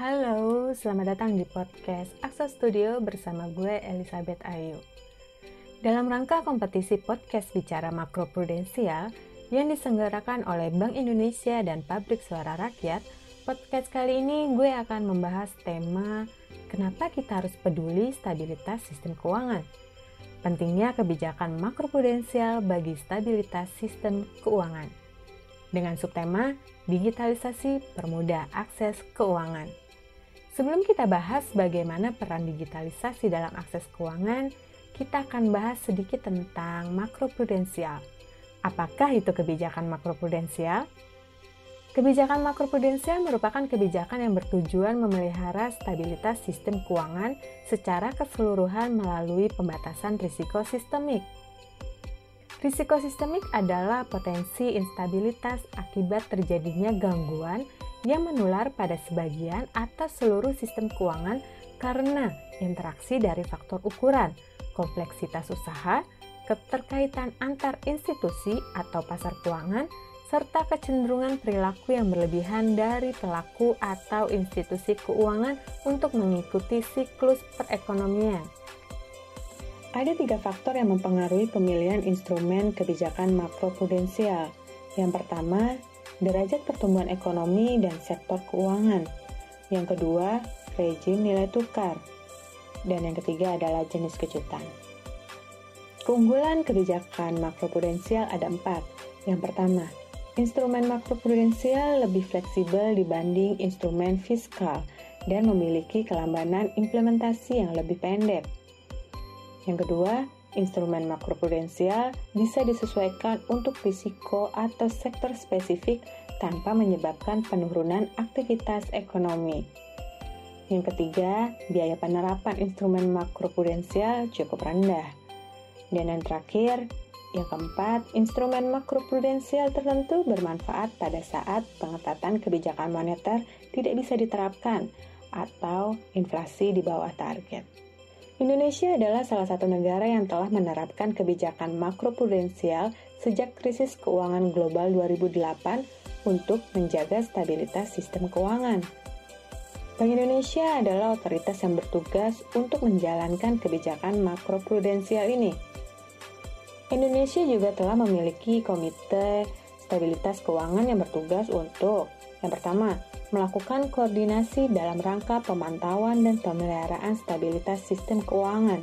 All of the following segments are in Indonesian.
Halo, selamat datang di podcast Aksa Studio bersama gue Elizabeth Ayu. Dalam rangka kompetisi podcast bicara makroprudensial yang diselenggarakan oleh Bank Indonesia dan Pabrik Suara Rakyat, podcast kali ini gue akan membahas tema kenapa kita harus peduli stabilitas sistem keuangan. Pentingnya kebijakan makroprudensial bagi stabilitas sistem keuangan. Dengan subtema digitalisasi permudah akses keuangan. Sebelum kita bahas bagaimana peran digitalisasi dalam akses keuangan, kita akan bahas sedikit tentang makroprudensial. Apakah itu kebijakan makroprudensial? Kebijakan makroprudensial merupakan kebijakan yang bertujuan memelihara stabilitas sistem keuangan secara keseluruhan melalui pembatasan risiko sistemik. Risiko sistemik adalah potensi instabilitas akibat terjadinya gangguan yang menular pada sebagian atau seluruh sistem keuangan karena interaksi dari faktor ukuran, kompleksitas usaha, keterkaitan antar institusi atau pasar keuangan, serta kecenderungan perilaku yang berlebihan dari pelaku atau institusi keuangan untuk mengikuti siklus perekonomian. Ada tiga faktor yang mempengaruhi pemilihan instrumen kebijakan makroprudensial. Yang pertama, derajat pertumbuhan ekonomi dan sektor keuangan. Yang kedua, rejim nilai tukar. Dan yang ketiga adalah jenis kejutan. Keunggulan kebijakan makroprudensial ada empat. Yang pertama, instrumen makroprudensial lebih fleksibel dibanding instrumen fiskal dan memiliki kelambanan implementasi yang lebih pendek. Yang kedua, instrumen makroprudensial bisa disesuaikan untuk risiko atau sektor spesifik tanpa menyebabkan penurunan aktivitas ekonomi. Yang ketiga, biaya penerapan instrumen makroprudensial cukup rendah. Dan yang terakhir, yang keempat, instrumen makroprudensial tertentu bermanfaat pada saat pengetatan kebijakan moneter tidak bisa diterapkan atau inflasi di bawah target. Indonesia adalah salah satu negara yang telah menerapkan kebijakan makroprudensial sejak krisis keuangan global 2008 untuk menjaga stabilitas sistem keuangan. Bank Indonesia adalah otoritas yang bertugas untuk menjalankan kebijakan makroprudensial ini. Indonesia juga telah memiliki komite stabilitas keuangan yang bertugas untuk yang pertama, melakukan koordinasi dalam rangka pemantauan dan pemeliharaan stabilitas sistem keuangan.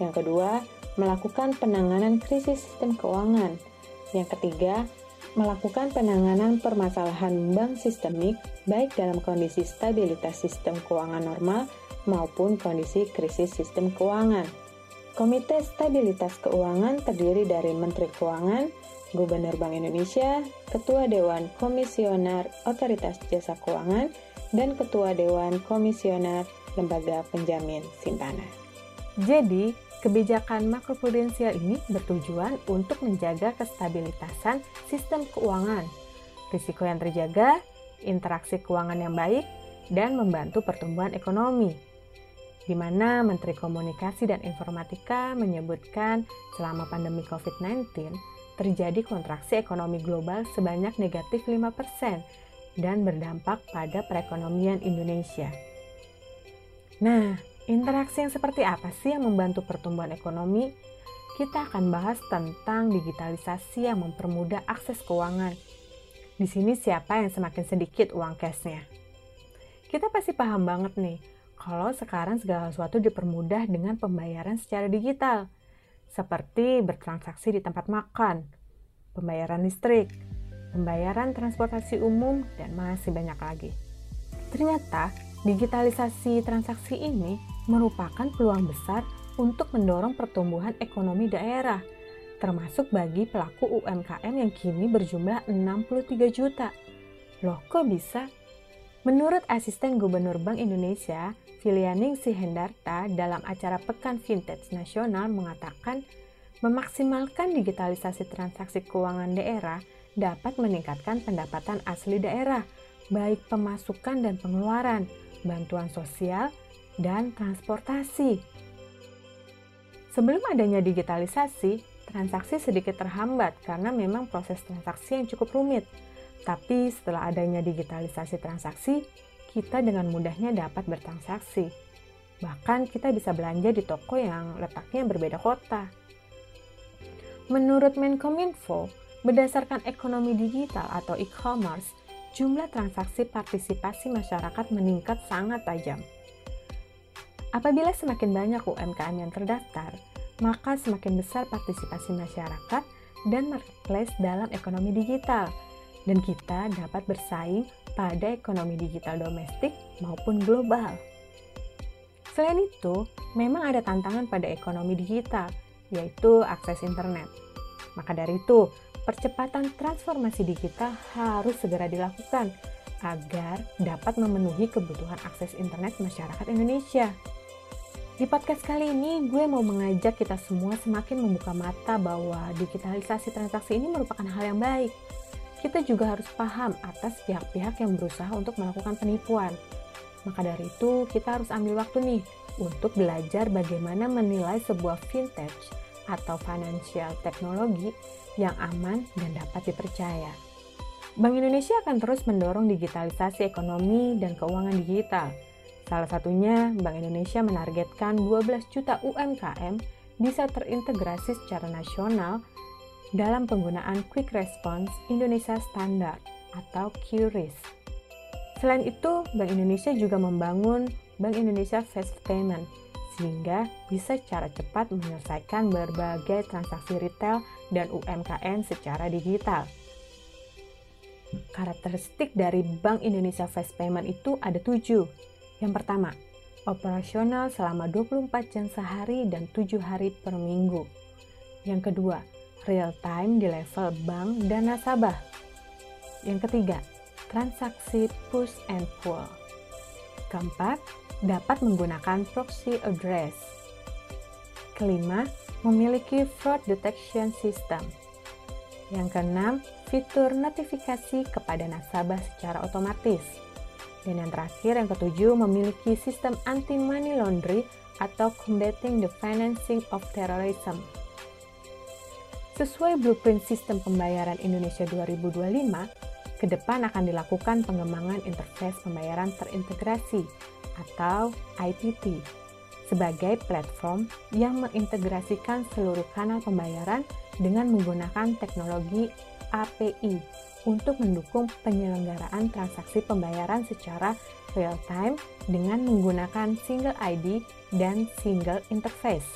Yang kedua, melakukan penanganan krisis sistem keuangan. Yang ketiga, melakukan penanganan permasalahan bank sistemik baik dalam kondisi stabilitas sistem keuangan normal maupun kondisi krisis sistem keuangan. Komite Stabilitas Keuangan terdiri dari Menteri Keuangan, Gubernur Bank Indonesia, Ketua Dewan Komisioner Otoritas Jasa Keuangan, dan Ketua Dewan Komisioner Lembaga Penjamin Simpanan. Jadi, kebijakan makroprudensial ini bertujuan untuk menjaga kestabilitasan sistem keuangan, risiko yang terjaga, interaksi keuangan yang baik, dan membantu pertumbuhan ekonomi di mana Menteri Komunikasi dan Informatika menyebutkan selama pandemi COVID-19, terjadi kontraksi ekonomi global sebanyak negatif 5% dan berdampak pada perekonomian Indonesia. Nah, interaksi yang seperti apa sih yang membantu pertumbuhan ekonomi? Kita akan bahas tentang digitalisasi yang mempermudah akses keuangan. Di sini siapa yang semakin sedikit uang cashnya? Kita pasti paham banget nih, kalau sekarang segala sesuatu dipermudah dengan pembayaran secara digital – seperti bertransaksi di tempat makan, pembayaran listrik, pembayaran transportasi umum, dan masih banyak lagi. Ternyata, digitalisasi transaksi ini merupakan peluang besar untuk mendorong pertumbuhan ekonomi daerah, termasuk bagi pelaku UMKM yang kini berjumlah 63 juta. Loh, kok bisa? Menurut asisten Gubernur Bank Indonesia, Filianing Sihendarta dalam acara Pekan Vintage Nasional mengatakan memaksimalkan digitalisasi transaksi keuangan daerah dapat meningkatkan pendapatan asli daerah, baik pemasukan dan pengeluaran, bantuan sosial, dan transportasi. Sebelum adanya digitalisasi, transaksi sedikit terhambat karena memang proses transaksi yang cukup rumit – tapi setelah adanya digitalisasi transaksi, kita dengan mudahnya dapat bertransaksi. Bahkan kita bisa belanja di toko yang letaknya berbeda kota. Menurut Menkominfo, berdasarkan ekonomi digital atau e-commerce, jumlah transaksi partisipasi masyarakat meningkat sangat tajam. Apabila semakin banyak UMKM yang terdaftar, maka semakin besar partisipasi masyarakat dan marketplace dalam ekonomi digital, dan kita dapat bersaing pada ekonomi digital domestik maupun global. Selain itu, memang ada tantangan pada ekonomi digital, yaitu akses internet. Maka dari itu, percepatan transformasi digital harus segera dilakukan agar dapat memenuhi kebutuhan akses internet masyarakat Indonesia. Di podcast kali ini, gue mau mengajak kita semua semakin membuka mata bahwa digitalisasi transaksi ini merupakan hal yang baik. Kita juga harus paham atas pihak-pihak yang berusaha untuk melakukan penipuan. Maka dari itu, kita harus ambil waktu nih untuk belajar bagaimana menilai sebuah vintage atau financial teknologi yang aman dan dapat dipercaya. Bank Indonesia akan terus mendorong digitalisasi ekonomi dan keuangan digital Salah satunya, Bank Indonesia menargetkan 12 juta UMKM bisa terintegrasi secara nasional dalam penggunaan Quick Response Indonesia Standard atau QRIS. Selain itu, Bank Indonesia juga membangun Bank Indonesia Fast Payment sehingga bisa secara cepat menyelesaikan berbagai transaksi retail dan UMKM secara digital. Karakteristik dari Bank Indonesia Fast Payment itu ada tujuh, yang pertama, operasional selama 24 jam sehari dan 7 hari per minggu. Yang kedua, real time di level bank dan nasabah. Yang ketiga, transaksi push and pull. Keempat, dapat menggunakan proxy address. Kelima, memiliki fraud detection system. Yang keenam, fitur notifikasi kepada nasabah secara otomatis. Dan yang terakhir, yang ketujuh, memiliki sistem anti-money laundry atau combating the financing of terrorism. Sesuai blueprint sistem pembayaran Indonesia 2025, ke depan akan dilakukan pengembangan interface pembayaran terintegrasi atau IPT sebagai platform yang mengintegrasikan seluruh kanal pembayaran dengan menggunakan teknologi API untuk mendukung penyelenggaraan transaksi pembayaran secara real time dengan menggunakan single ID dan single interface.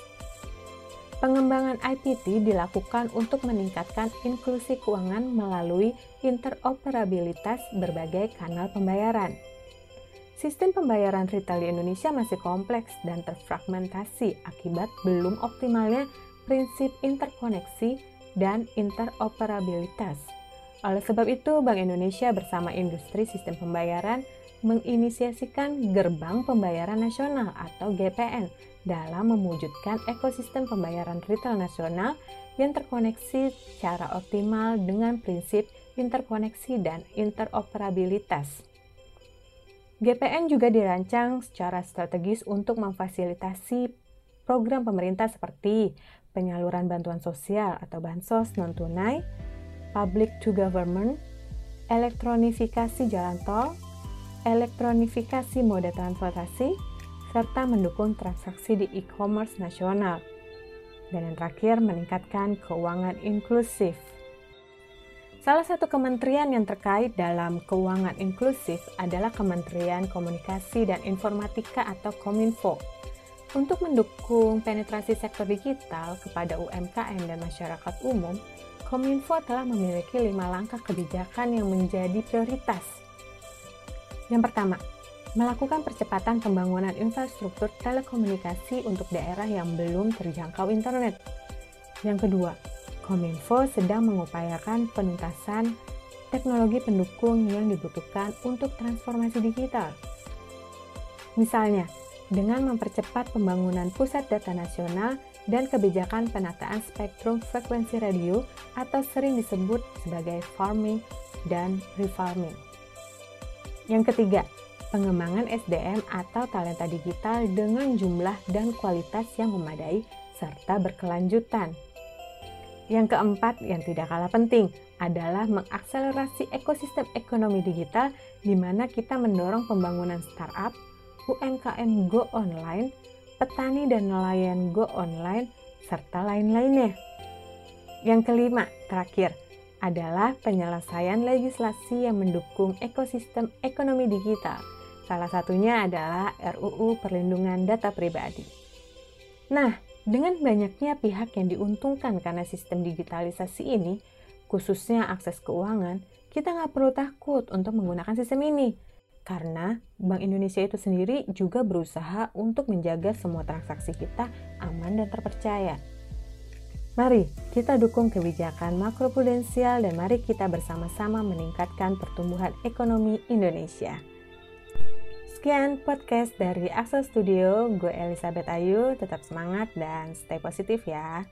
Pengembangan IPT dilakukan untuk meningkatkan inklusi keuangan melalui interoperabilitas berbagai kanal pembayaran. Sistem pembayaran retail di Indonesia masih kompleks dan terfragmentasi akibat belum optimalnya prinsip interkoneksi dan interoperabilitas. Oleh sebab itu, Bank Indonesia bersama industri sistem pembayaran menginisiasikan Gerbang Pembayaran Nasional atau GPN dalam mewujudkan ekosistem pembayaran retail nasional yang terkoneksi secara optimal dengan prinsip interkoneksi dan interoperabilitas. GPN juga dirancang secara strategis untuk memfasilitasi program pemerintah seperti penyaluran bantuan sosial atau bansos non-tunai, public to government, elektronifikasi jalan tol, elektronifikasi moda transportasi, serta mendukung transaksi di e-commerce nasional. Dan yang terakhir, meningkatkan keuangan inklusif. Salah satu kementerian yang terkait dalam keuangan inklusif adalah Kementerian Komunikasi dan Informatika atau Kominfo. Untuk mendukung penetrasi sektor digital kepada UMKM dan masyarakat umum, Kominfo telah memiliki lima langkah kebijakan yang menjadi prioritas. Yang pertama, melakukan percepatan pembangunan infrastruktur telekomunikasi untuk daerah yang belum terjangkau internet. Yang kedua, Kominfo sedang mengupayakan penuntasan teknologi pendukung yang dibutuhkan untuk transformasi digital. Misalnya, dengan mempercepat pembangunan pusat data nasional dan kebijakan penataan spektrum frekuensi radio atau sering disebut sebagai farming dan refarming. Yang ketiga, pengembangan SDM atau talenta digital dengan jumlah dan kualitas yang memadai serta berkelanjutan. Yang keempat, yang tidak kalah penting, adalah mengakselerasi ekosistem ekonomi digital di mana kita mendorong pembangunan startup, UMKM go online, petani dan nelayan go online, serta lain-lainnya. Yang kelima, terakhir, adalah penyelesaian legislasi yang mendukung ekosistem ekonomi digital. Salah satunya adalah RUU Perlindungan Data Pribadi. Nah, dengan banyaknya pihak yang diuntungkan karena sistem digitalisasi ini, khususnya akses keuangan, kita nggak perlu takut untuk menggunakan sistem ini. Karena Bank Indonesia itu sendiri juga berusaha untuk menjaga semua transaksi kita aman dan terpercaya. Mari kita dukung kebijakan makroprudensial dan mari kita bersama-sama meningkatkan pertumbuhan ekonomi Indonesia. Sekian podcast dari Axel Studio, gue Elizabeth Ayu, tetap semangat dan stay positif ya.